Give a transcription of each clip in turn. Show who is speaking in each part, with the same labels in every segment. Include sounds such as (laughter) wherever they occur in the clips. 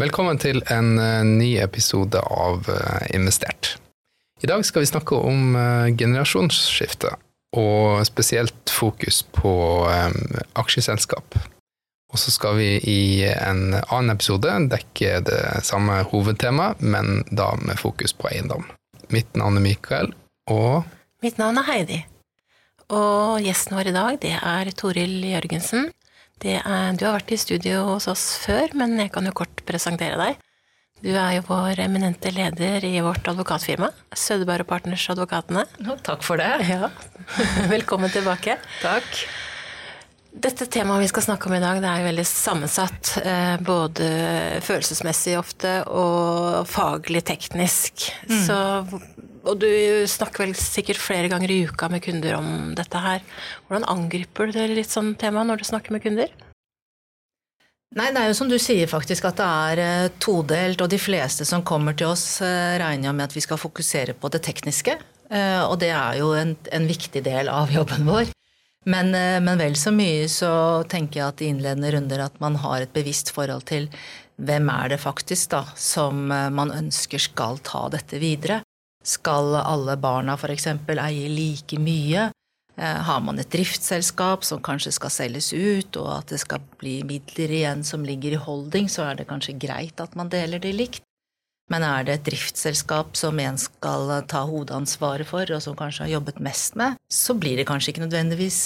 Speaker 1: Velkommen til en uh, ny episode av uh, Investert. I dag skal vi snakke om uh, generasjonsskifte, og spesielt fokus på aksjeselskap. Og så skal vi i en annen episode dekke det samme hovedtemaet, men da med fokus på eiendom. Mitt navn er Mikael, og
Speaker 2: Mitt navn er Heidi. Og gjesten vår i dag, det er Toril Jørgensen. Er, du har vært i studio hos oss før, men jeg kan jo kort presentere deg. Du er jo vår eminente leder i vårt advokatfirma, Sødeberg Partners Advokatene.
Speaker 3: takk for det.
Speaker 2: Ja. (laughs) Velkommen tilbake.
Speaker 3: Takk.
Speaker 2: Dette temaet vi skal snakke om i dag, det er jo veldig sammensatt. Eh, både følelsesmessig ofte og faglig teknisk. Mm. Så og du snakker vel sikkert flere ganger i uka med kunder om dette her. Hvordan angriper du det litt sånn tema når du snakker med kunder?
Speaker 3: Nei, det er jo som du sier faktisk at det er eh, todelt, og de fleste som kommer til oss eh, regner med at vi skal fokusere på det tekniske. Og det er jo en, en viktig del av jobben vår. Men, men, vel så mye så tenker jeg at i innledende runder at man har et bevisst forhold til hvem er det faktisk da som man ønsker skal ta dette videre. Skal alle barna f.eks. eie like mye? Eh, har man et driftsselskap som kanskje skal selges ut, og at det skal bli midler igjen som ligger i holding, så er det kanskje greit at man deler det likt. Men er det et driftsselskap som en skal ta hovedansvaret for, og som kanskje har jobbet mest med, så blir det kanskje ikke nødvendigvis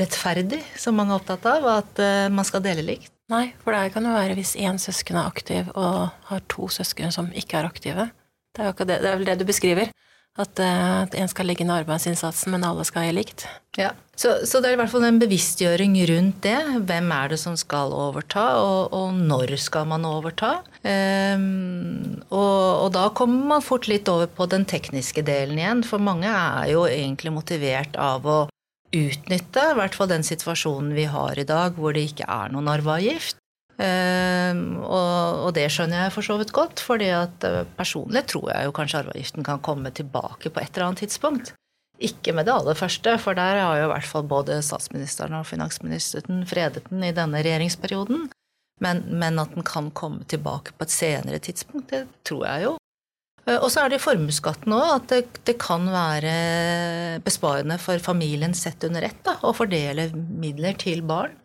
Speaker 3: rettferdig, som mange er opptatt av, at eh, man skal dele likt.
Speaker 2: Nei, for det kan jo være hvis én søsken er aktiv og har to søsken som ikke er aktive. Det er, det, det er vel det du beskriver. At, uh, at en skal legge inn arbeidsinnsatsen, men alle skal ha likt.
Speaker 3: Ja, så, så, det er i hvert fall en bevisstgjøring rundt det. Hvem er det som skal overta, og, og når skal man overta? Um, og, og, da kommer man fort litt over på den tekniske delen igjen. For mange er jo egentlig motivert av å utnytte i hvert fall den situasjonen vi har i dag, hvor det ikke er noen arveavgift. Ehm, og, det skjønner jeg for så vidt godt, fordi at eh, personlig tror jeg jo kanskje arveavgiften kan komme tilbake på et eller annet tidspunkt. Ikke med det aller første, for der har jo i hvert fall både statsministeren og finansministeren fredet den i denne regjeringsperioden. Men, men at den kan komme tilbake på et senere tidspunkt, det tror jeg jo. Eh, og så er det formuesskatten òg at det, det, kan være besparende for familien sett under ett å fordele midler til barn.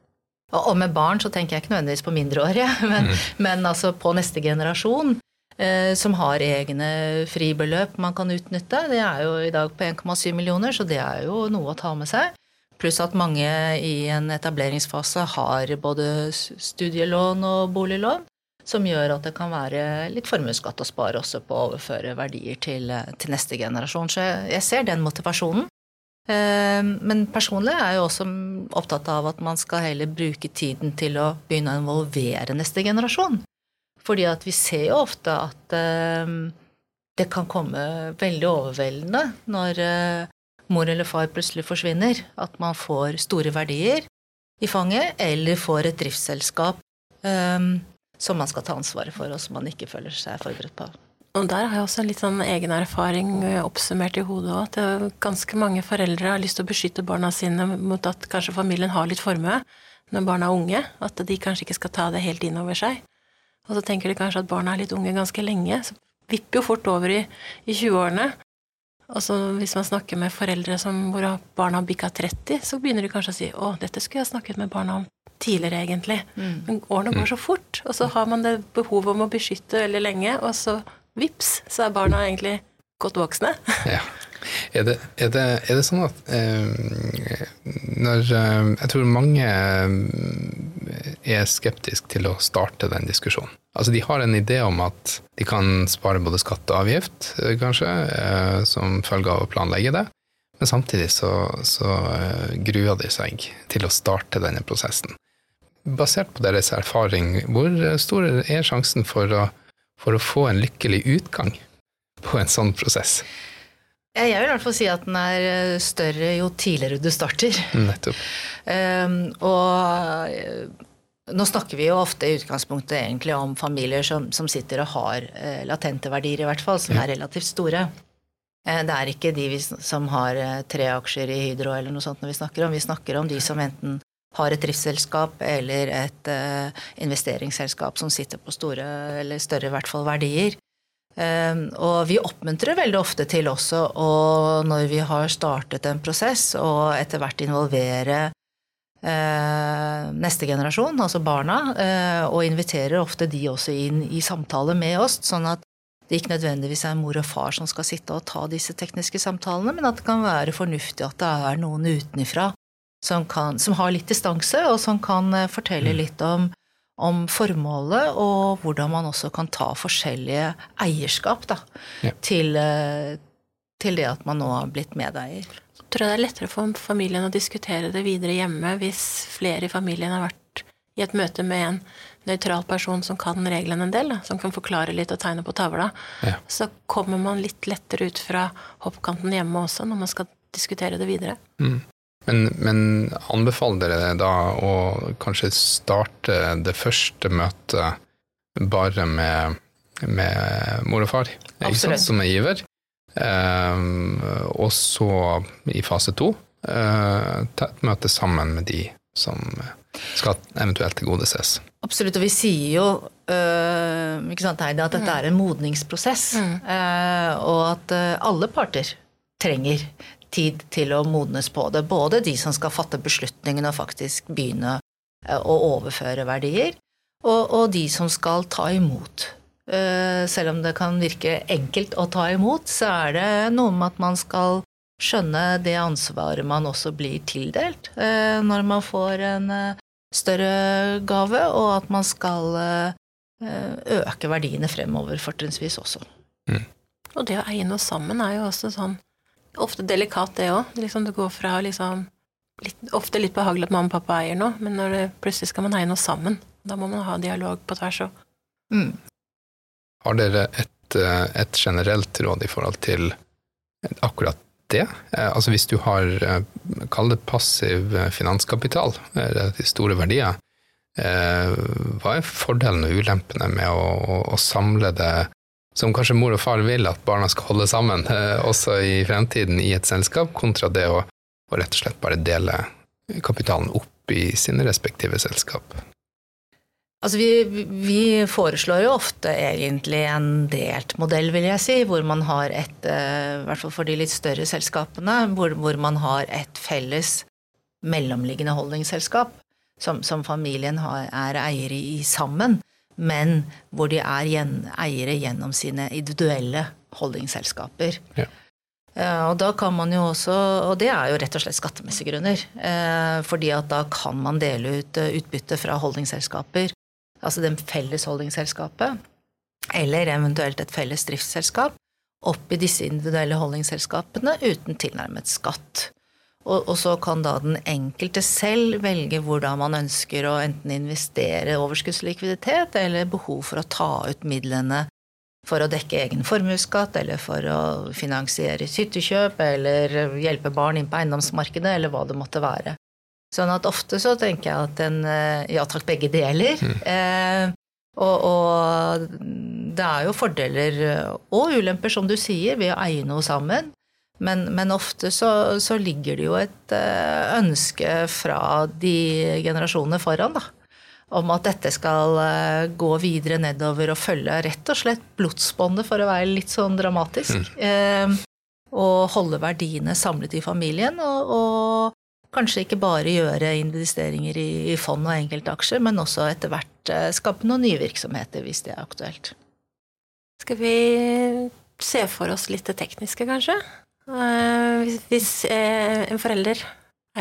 Speaker 3: Og med barn så tenker jeg ikke nødvendigvis på mindreårige, (laughs) men, mm. men altså på neste generasjon. Eh, som har egne fribeløp man kan utnytte. Det er jo i dag på 1,7 millioner, så det er jo noe å ta med seg. Pluss at mange i en etableringsfase har både studielån og boliglån. Som gjør at det kan være litt formuesskatt å spare også på å overføre verdier til, til neste generasjon. Så jeg ser den motivasjonen. Eh, men personlig er jeg også opptatt av at man skal heller bruke tiden til å begynne å involvere neste generasjon. Fordi at vi ser jo ofte at eh, det kan komme veldig overveldende når eh, mor eller far plutselig forsvinner. At man får store verdier i fanget, eller får et driftsselskap som man skal ta ansvaret for, og som man ikke føler seg forberedt på.
Speaker 2: Og der har jeg også litt sånn egen erfaring oppsummert i hodet òg. At ganske mange foreldre har lyst til å beskytte barna sine mot at kanskje familien har litt formue når barna er unge. At de kanskje ikke skal ta det helt inn over seg. Og så tenker de kanskje at barna er litt unge ganske lenge. Så vipper jo fort over i, i 20-årene. Og så hvis man snakker med foreldre som, hvor barna har bikka 30, så begynner de kanskje å si 'Å, dette skulle jeg snakket med barna om tidligere, egentlig'. Mm. Men årene går så fort, og så har man det behovet om å beskytte veldig lenge, og så vips, så er barna egentlig godt voksne. (laughs)
Speaker 1: ja. Er det, er, det, er det, sånn at eh, når eh, Jeg tror mange eh, er skeptiske til å starte den diskusjonen. Altså De har en idé om at de kan spare både skatt og avgift, eh, kanskje, eh, som følge av å planlegge det. Men samtidig så, så gruer de seg til å starte denne prosessen. Basert på deres erfaring, hvor stor er sjansen for å for å få en lykkelig utgang på en sånn prosess?
Speaker 3: Jeg vil i hvert fall si at den er eh, større jo tidligere du starter.
Speaker 1: Nettopp.
Speaker 3: Um, og eh, nå snakker vi jo ofte i utgangspunktet egentlig om familier som, som sitter og har uh, latente verdier, i hvert fall, som ja. er relativt store. Uh, det er ikke de vi, som har uh, tre aksjer i Hydro eller noe sånt når vi snakker om. Vi snakker om de som enten har et driftsselskap eller et uh, investeringsselskap som sitter på store, eller større i hvert fall, verdier. Um, og vi oppmuntrer veldig ofte til også og når vi har startet en prosess, og etter hvert involvere uh, neste generasjon, altså barna, uh, og inviterer ofte de også inn i samtale med oss, sånn at det ikke nødvendigvis er mor og far som skal sitte og ta disse tekniske samtalene, men at det kan være fornuftig at det er noen utenifra som, som har litt distanse, og som kan eh, fortelle mm. litt om, om, formålet, og hvordan man også kan ta forskjellige eierskap da, ja. til, eh, til, det at man nå har blitt medeier.
Speaker 2: Jeg tror det er lettere for familien å diskutere det videre hjemme hvis flere i familien har vært i et møte med en nøytral person som kan reglene en del, som kan forklare litt og tegne på tavla. Ja. Så kommer man litt lettere ut fra hoppkanten hjemme også, når man skal diskutere det videre.
Speaker 1: Mm. Men, men, anbefaler dere da å kanskje starte det første møtet bare med, med mor og far, som er giver? Um, og så i fase to uh, møte sammen med de som skal eventuelt tilgodeses.
Speaker 3: Absolutt, og vi sier jo uh, ikke sant, Heidi, at dette mm. er en modningsprosess. Mm. Uh, og at alle parter trenger tid til å modnes på det. Både de som skal fatte beslutningene og faktisk begynne å overføre verdier, og, og de som skal ta imot. Selv om det kan virke enkelt å ta imot, så er det noe med at man skal skjønne det ansvaret man også blir tildelt når man får en større gave, og at man skal eh, øke verdiene fremover, fortrinnsvis også. Mm.
Speaker 2: Og det å eie noe sammen er jo også sånn ofte delikat, det òg. Liksom det går fra liksom litt, Ofte litt behagelig at mamma og pappa eier noe, men når det, plutselig skal man eie noe sammen. Da må man ha dialog på tvers òg. Mm.
Speaker 1: Har dere et, eh, et generelt råd i forhold til akkurat det. Eh, altså hvis du har, eh, kall det passiv finanskapital, relativt store verdier, hva er fordelen og ulempene med å, å, samle det som kanskje mor og far vil at barna skal holde sammen, også i fremtiden i et selskap, kontra det å, å rett og slett bare dele kapitalen opp i sine respektive selskap?
Speaker 3: Altså vi, vi, foreslår jo ofte egentlig en delt modell, vil jeg si, hvor man har et, eh, i hvert fall for de litt større selskapene, hvor, hvor man har et felles mellomliggende holdningsselskap som, som familien har, er eiere i sammen, men hvor de er eiere gjennom sine individuelle holdingselskaper. Ja. Eh, og da kan man jo også, og det er jo rett og slett skattemessige grunner, eh, fordi at da kan man dele ut utbytte fra holdingselskaper, altså det felles holdingselskapet, eller eventuelt et felles driftsselskap, opp i disse individuelle holdingselskapene uten tilnærmet skatt. Og, og, så kan da den enkelte selv velge hvordan man ønsker å enten investere overskuddslikviditet eller behov for å ta ut midlene for å dekke egen formuesskatt, eller for å finansiere hyttekjøp, eller hjelpe barn inn på eiendomsmarkedet, eller hva det måtte være. Sånn at ofte så tenker jeg at en eh, Ja takk, begge deler. Mm. Eh, og, og, det er jo fordeler og ulemper, som du sier, ved å eie noe sammen. Men, men ofte så, så, ligger det jo et eh, ønske fra de generasjonene foran, da. Om at dette skal eh, gå videre nedover og følge rett og slett blodsbåndet, for å være litt sånn dramatisk. Mm. Eh, og holde verdiene samlet i familien. og, og Kanskje ikke bare gjøre investeringer i, i fond og enkeltaksjer, men også etter hvert eh, skape noen nye virksomheter hvis det er aktuelt.
Speaker 2: Skal vi se for oss litt det tekniske, kanskje? Eh, hvis eh, en forelder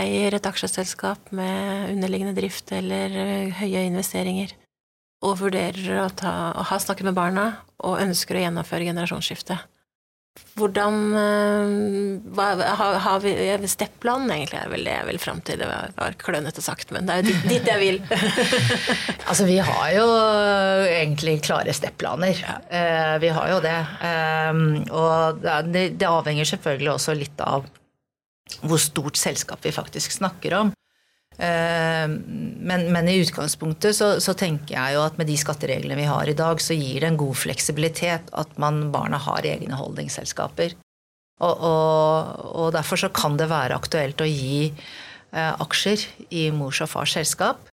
Speaker 2: eier et aksjeselskap med underliggende drift eller høye investeringer, og vurderer å, ha snakket med barna og ønsker å gjennomføre generasjonsskifte, hvordan eh, hva, har, har vi Steppland egentlig er vel det jeg vil fram til. Det var klønete sagt, men det er jo dit, dit jeg vil. (laughs)
Speaker 3: altså, vi har jo egentlig klare stepplaner. Ja. Uh, vi har jo det. Og det, det avhenger selvfølgelig også litt av hvor stort selskap vi faktisk snakker om. Eh, men, men, i utgangspunktet så, så, tenker jeg jo at med de skattereglene vi har i dag, så gir det en god fleksibilitet at man, barna har egne holdingsselskaper Og, og, og, derfor så kan det være aktuelt å gi eh, aksjer i mors og fars selskap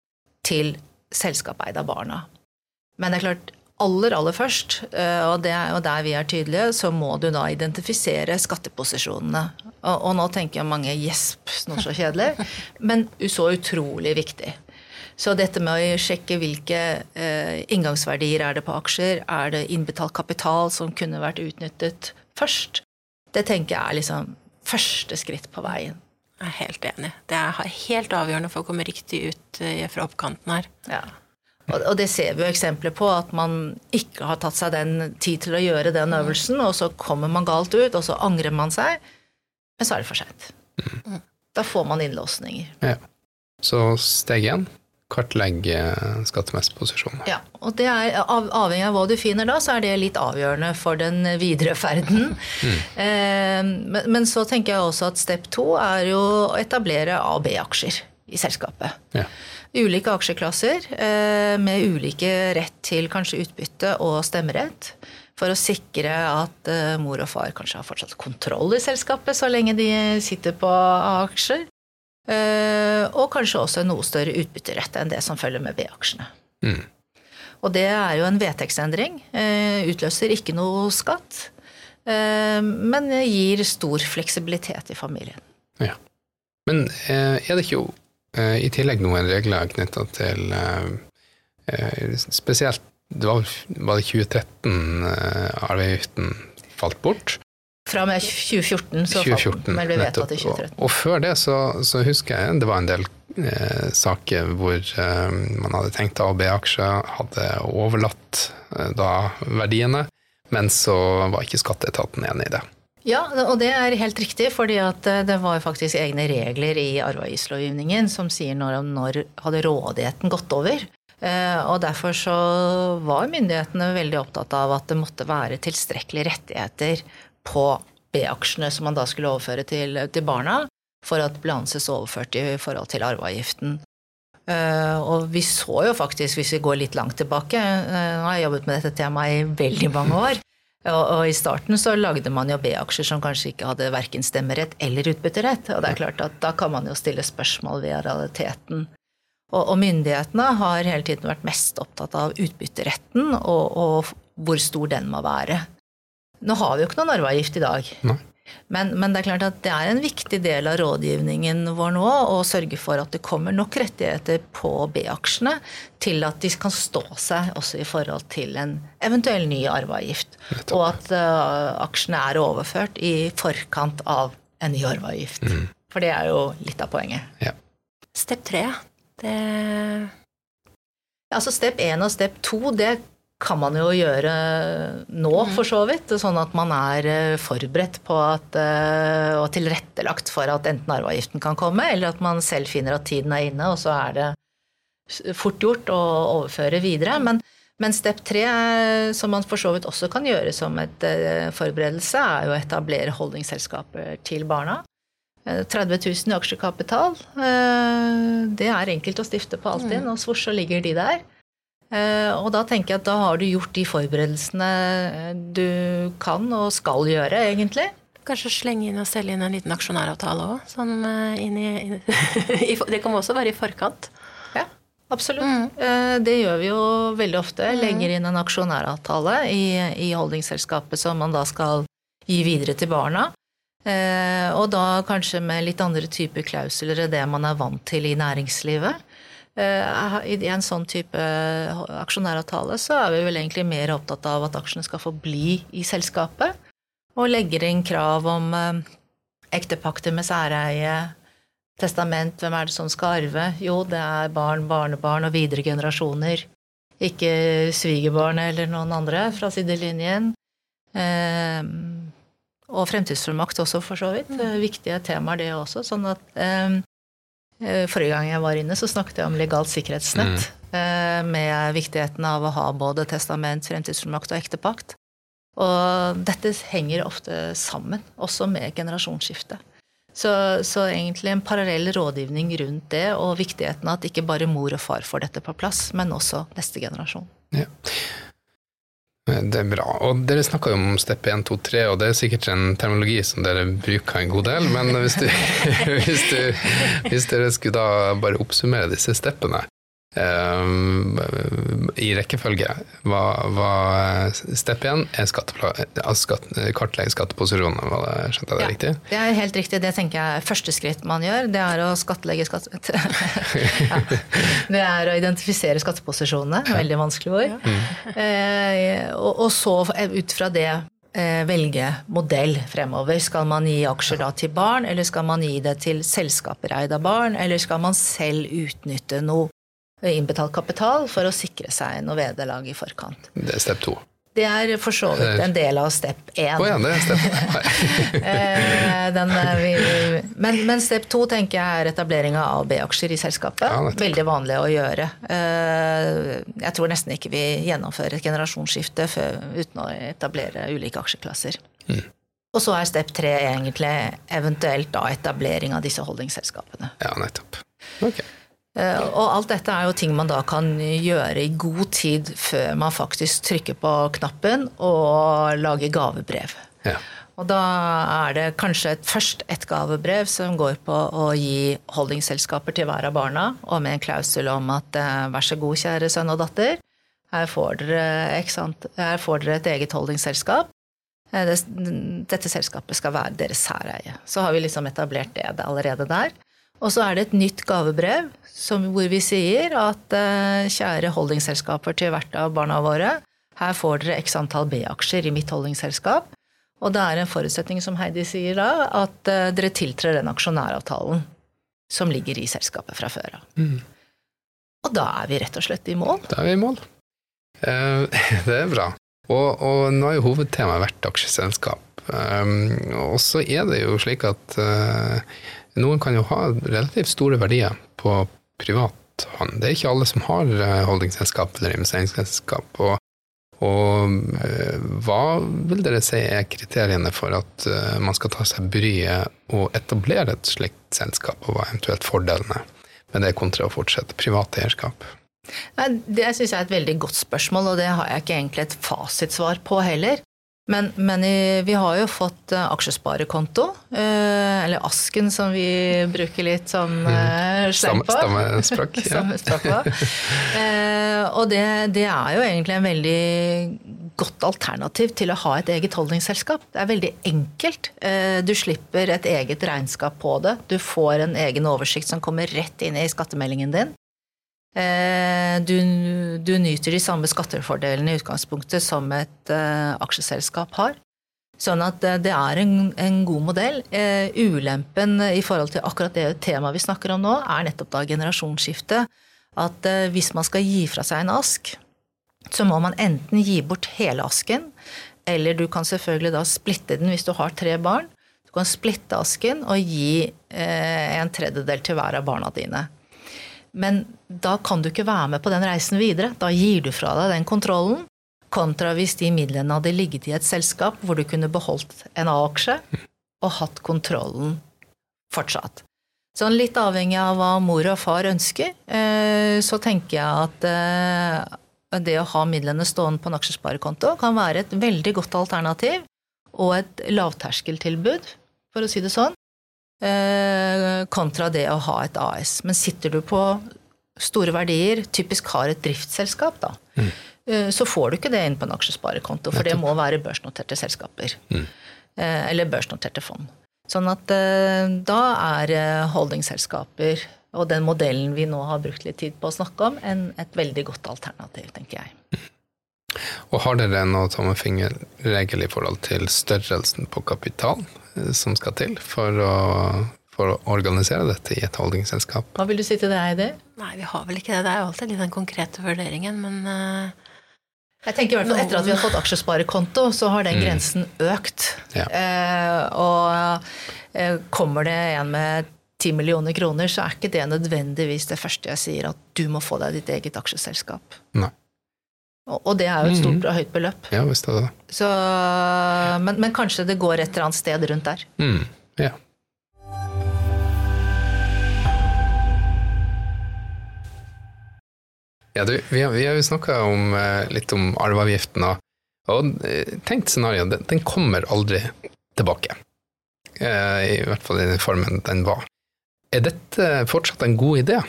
Speaker 3: til selskapet av barna. Men det er klart, aller, aller først, eh, og, det er, jo der vi er tydelige, så må du da identifisere skatteposisjonene. Og, og nå tenker jeg mange gjesp, noe så kjedelig, men så utrolig viktig. Så dette med å sjekke hvilke eh, inngangsverdier er det på aksjer, er det innbetalt kapital som kunne vært utnyttet først, det tenker jeg er liksom første skritt på veien.
Speaker 2: Jeg er helt enig. Det er helt avgjørende for å komme riktig ut eh, fra oppkanten her.
Speaker 3: Ja. Og det ser vi jo eksempler på, at man ikke har tatt seg den tid til å gjøre den øvelsen, og så kommer man galt ut, og så angrer man seg, men så er det for seint. Mm. Da får man innlåsninger.
Speaker 1: Ja. Så steg én kartlegge skattemessig.
Speaker 3: Ja, og det er Avhengig av hva du finner da, så er det litt avgjørende for den videre ferden. Mm. (laughs) Eh, men, så tenker jeg også at step to er jo å etablere A- og B-aksjer i selskapet. Ja. Ulike aksjeklasser eh, med ulike rett til kanskje utbytte og stemmerett. For å sikre at eh, mor og far kanskje har fortsatt kontroll i selskapet så lenge de sitter på aksjer. Eh, og kanskje også en noe større utbytterett enn det som følger med B-aksjene. Mm. Og det er jo en vedtektsendring. Utløser ikke noe skatt, men gir stor fleksibilitet i familien.
Speaker 1: Ja. Men er det ikke jo i tillegg noen regler knytta til Spesielt det var, var det 2013 arveavgiften falt bort.
Speaker 3: Fra og med 2014 så 2014, falt den, men ble vedtatt i 2013.
Speaker 1: Og, og før det så, så, husker jeg det var en del eh, saker hvor eh, man hadde tenkt A- og B-aksjer, hadde overlatt eh, da verdiene, men så var ikke skatteetaten enig i det.
Speaker 3: Ja, og det er helt riktig, fordi eh, det var faktisk egne regler i arveavgiftslovgivningen som sier når, når hadde rådigheten gått over. Eh, og derfor så var myndighetene veldig opptatt av at det måtte være tilstrekkelige rettigheter på B-aksjene som man da skulle overføre til, til barna, for at ble anses overført i forhold til arveavgiften. Uh, og vi så jo faktisk, hvis vi går litt langt tilbake Nå har jeg jobbet med dette temaet i veldig mange år. Og, og i starten så lagde man jo B-aksjer som kanskje ikke hadde verken stemmerett eller utbytterett. Og det er klart at da kan man jo stille spørsmål ved realiteten. Og, og myndighetene har hele tiden vært mest opptatt av utbytteretten og, og hvor stor den må være. Nå har vi jo ikke noen arveavgift i dag. Men, men, det er klart at det er en viktig del av rådgivningen vår nå å sørge for at det kommer nok rettigheter på B-aksjene til at de kan stå seg også i forhold til en eventuell ny arveavgift. Og at uh, aksjene er overført i forkant av en ny arveavgift. Mm. For det er jo litt av poenget. Ja.
Speaker 2: Step tre, det
Speaker 3: Altså Step 1 og step 2 det kan man jo gjøre nå, mm. for så vidt. Sånn at man er eh, forberedt på at, eh, og tilrettelagt for at enten arveavgiften kan komme, eller at man selv finner at tiden er inne, og så er det fort gjort å overføre videre. Men, men step tre, som man for så vidt også kan gjøre som et eh, forberedelse, er jo å etablere holdningsselskaper til barna. 30 000 i aksjekapital. Det er enkelt å stifte på Altinn, mm. og svosj så ligger de der. Eh, og da tenker jeg at da har du gjort de forberedelsene du kan og skal gjøre, egentlig.
Speaker 2: Kanskje slenge inn og selge inn en liten aksjonæravtale òg? Sånn eh, (laughs) det kan også være i forkant.
Speaker 3: Ja, absolutt. Mm. Eh, det gjør vi jo veldig ofte. Mm. Legger inn en aksjonæravtale i, i holdingselskapet som man da skal gi videre til barna. Og da kanskje med litt andre typer klausuler enn det man er vant til i næringslivet. Eh, I en sånn type aksjonæravtale så er vi vel egentlig mer opptatt av at aksjene skal få bli i selskapet, og legger inn krav om eh, ektepakter med særeie, testament, hvem er det som skal arve? Jo, det er barn, barnebarn og videre generasjoner. Ikke svigerbarn eller noen andre fra sidelinjen. Eh, og fremtidsfullmakt også, for så vidt. Mm. Viktige temaer, det også. Sånn at eh, Eh, forrige gang jeg var inne, så snakket jeg om legalt sikkerhetsnett. Mm. Med viktigheten av å ha både testament, fremtidsfullmakt og ektepakt. Og dette henger ofte sammen, også med generasjonsskifte. Så, så, egentlig en parallell rådgivning rundt det, og viktigheten av at ikke bare mor og far får dette på plass, men også neste generasjon. Ja.
Speaker 1: Det er bra. Og dere snakka jo om step 1, 2, 3, og det er sikkert en terminologi som dere bruker en god del. Men hvis, du, (laughs) hvis, du, hvis dere skulle da bare oppsummere disse steppene i rekkefølge var, var Step 1 er altså skatt, kartlegge skatteposisjonene, var det, skjønte jeg det
Speaker 3: Ja,
Speaker 1: riktig?
Speaker 3: Det er helt riktig. Det tenker jeg er første skritt man gjør. Det er å skattlegge skatt... (laughs) ja. Det er å identifisere skatteposisjonene. Veldig vanskelig ord. Eh, og, og så ut fra det eh, velge modell fremover. Skal man gi aksjer da til barn, eller skal man gi det til selskaper eid av barn, eller skal man selv utnytte noe innbetalt kapital for å sikre seg noe vederlag i forkant?
Speaker 1: Det er step 2.
Speaker 3: Det er for så vidt en del av step 1.
Speaker 1: Oh, ja, det er step 2. (laughs)
Speaker 3: Eh, den, eh, vi, men, men step 2 tenker jeg er etablering av A-B-aksjer i selskapet.
Speaker 1: Ja.
Speaker 3: Veldig vanlig å gjøre. Eh, jeg tror nesten ikke vi gjennomfører et generasjonsskifte før, uten å etablere ulike aksjeklasser.
Speaker 1: Mm.
Speaker 3: Og så er step tre egentlig eventuelt da etablering av disse holdingselskapene.
Speaker 1: Ja, nettopp. Ok.
Speaker 3: Eh, Og alt dette er jo ting man da kan gjøre i god tid før man faktisk trykker på knappen og lager gavebrev.
Speaker 1: Ja.
Speaker 3: Og da er det kanskje et, først et gavebrev som går på å gi holdingselskaper til hver av barna, og med en klausul om at eh, vær så god, kjære sønn og datter, her får dere, her får dere et eget holdingselskap. Eh, dette selskapet skal være deres særeie. Så har vi liksom etablert det allerede der. Og så er det et nytt gavebrev som, hvor vi sier at eh, kjære holdingselskaper til hvert av barna våre, her får dere x antall B-aksjer i mitt holdingselskap. Og det er en forutsetning, som Heidi sier da, at eh, dere tiltrer den aksjonæravtalen som ligger i selskapet fra før av.
Speaker 1: Mm.
Speaker 3: Og da er vi rett og slett i mål.
Speaker 1: Da er vi i mål. Eh, (laughs) det er bra. Og, og nå har jo hovedtemaet vært aksjeselskap. Um, og så er det jo slik at eh, noen kan jo ha relativt store verdier på privat hånd. Det er ikke alle som har holdingsselskap holdingselskap eller investeringsselskap. Og, og eh, hva vil dere si er kriteriene for at eh, man skal ta seg bryet og etablere et slikt selskap, og hva er eventuelt fordelene med det kontra å fortsette privat eierskap?
Speaker 3: Det syns jeg er et veldig godt spørsmål, og det har jeg ikke egentlig et fasitsvar på heller. Men, men vi har jo fått eh, aksjesparekonto, eh, eller Asken som vi bruker litt som sleng
Speaker 1: Stamme-
Speaker 3: på.
Speaker 1: Stammespråk. Ja. (laughs)
Speaker 3: Stammespråk på. Og det, det er jo egentlig en veldig godt alternativ til å ha et eget holdingselskap. Det er veldig enkelt. Du slipper et eget regnskap på det. Du får en egen oversikt som kommer rett inn i skattemeldingen din. Eh, Du, du nyter de samme skattefordelene i utgangspunktet som et eh, aksjeselskap har. Sånn at eh, det er en, en god modell. Ulempen i forhold til akkurat det temaet vi snakker om nå, er nettopp da generasjonsskifte. At hvis man skal gi fra seg en ask, så må man enten gi bort hele asken, eller du kan selvfølgelig da splitte den hvis du har tre barn. Du kan splitte asken og gi eh, en tredjedel til hver av barna dine. Men da kan du ikke være med på den reisen videre. Da gir du fra deg den kontrollen. Kontra hvis de midlene hadde ligget i et selskap hvor du kunne beholdt en A-aksje og hatt kontrollen fortsatt. Sånn litt avhengig av hva mor og far ønsker, eh, så tenker jeg at eh, det å ha midlene stående på en aksjesparekonto kan være et veldig godt alternativ og et lavterskeltilbud, for å si det sånn, kontra det å ha et AS. Men sitter du på store verdier, typisk har et driftsselskap, da, mm. så får du ikke det inn på en aksjesparekonto, for det må være børsnoterte selskaper. Mm. Eller børsnoterte fond. Sånn at eh, da er eh, holdingselskaper og den modellen vi nå har brukt litt tid på å snakke om, en, et veldig godt alternativ, tenker jeg.
Speaker 1: Og har dere noe tommefingerregel i forhold til størrelsen på kapital eh, som skal til for å, for å organisere dette i et holdingselskap?
Speaker 3: Hva vil du si til det, Eidi?
Speaker 2: Nei, vi har vel ikke det. Det er jo alltid litt den konkrete vurderingen, men eh,
Speaker 3: Jeg tenker i hvert fall Etter at vi har fått aksjesparekonto, så har den grensen økt.
Speaker 1: Ja.
Speaker 3: Eh, og eh, kommer det en med 10 millioner kroner, så er ikke det nødvendigvis det første jeg sier, at du må få deg ditt eget aksjeselskap.
Speaker 1: Nei.
Speaker 3: Og, det er jo et stort og høyt beløp.
Speaker 1: Ja, visst er det.
Speaker 3: Så, men, men kanskje det går et eller annet sted rundt der.
Speaker 1: Mm, ja. Ja, du, vi har, vi har jo snakka litt om arveavgiften, og, Og eh, tenkt scenario, den, den kommer aldri tilbake. Eh, I hvert fall i den formen den var. Er dette fortsatt en god idé?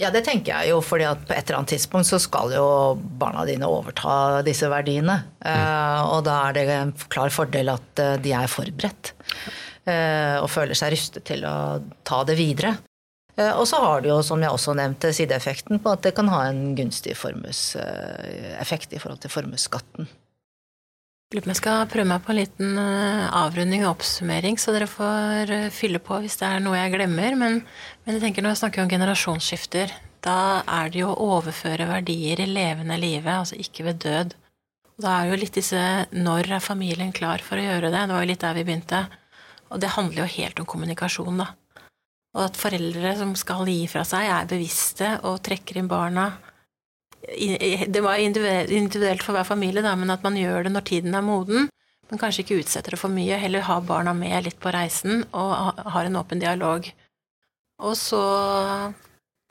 Speaker 3: Ja, det tenker jeg jo, fordi at på et eller annet tidspunkt så skal jo barna dine overta disse verdiene. Mm. Og da er det en klar fordel at eh, de er forberedt. Og føler seg rustet til å ta det videre. Og så har det jo, som jeg også nevnte, sideeffekten på at det kan ha en gunstig formueseffekt i forhold til formuesskatten.
Speaker 2: Jeg skal prøve meg på en liten eh, avrunding og oppsummering, så dere får eh, fylle på hvis det er noe jeg glemmer. Men, men jeg tenker når jeg snakker om generasjonsskifter, da er det jo å overføre verdier i levende livet, altså ikke ved død. Og da er jo litt disse Når er familien klar for å gjøre det? Det var jo litt der vi begynte. Og det handler jo helt om kommunikasjon, da. Og at foreldre som skal gi fra seg, er bevisste og trekker inn barna det var individuelt for hver familie, da, men at man gjør det når tiden er moden. Men kanskje ikke utsetter det for mye. Heller ha barna med litt på reisen og har en åpen dialog. Og så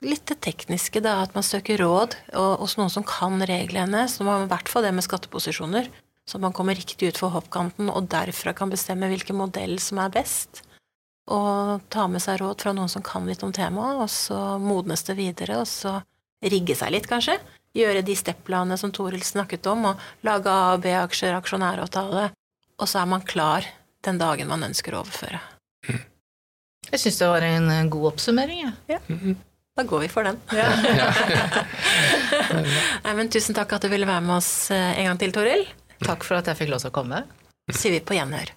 Speaker 2: litt det tekniske, da, at man søker råd hos noen som kan reglene. Så man i hvert fall det med skatteposisjoner. Så man kommer riktig ut for hoppkanten og derfra kan bestemme hvilken modell som er best. Og ta med seg råd fra noen som kan litt om temaet, og så modnes det videre, og så rigge seg litt, kanskje gjøre de stepplanene som Toril snakket om, og lage A- og B-aksjer, aksjonæravtale, og så er man klar den dagen man ønsker å overføre.
Speaker 3: Jeg syns det var en god oppsummering,
Speaker 2: Ja. Da går vi for den. Ja. (laughs) (laughs) Nei, men tusen takk at du ville være med oss eh, en gang til, Toril.
Speaker 3: Takk for at jeg fikk lov til å komme.
Speaker 2: Sier vi på gjenhør.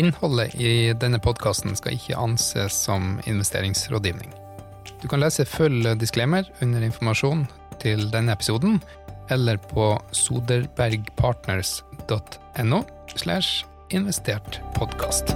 Speaker 1: Innholdet i denne podkasten skal ikke anses som investeringsrådgivning. Du kan lese full disclaimer under informasjon til denne episoden, eller på soderbergpartners.no slash investert podkast.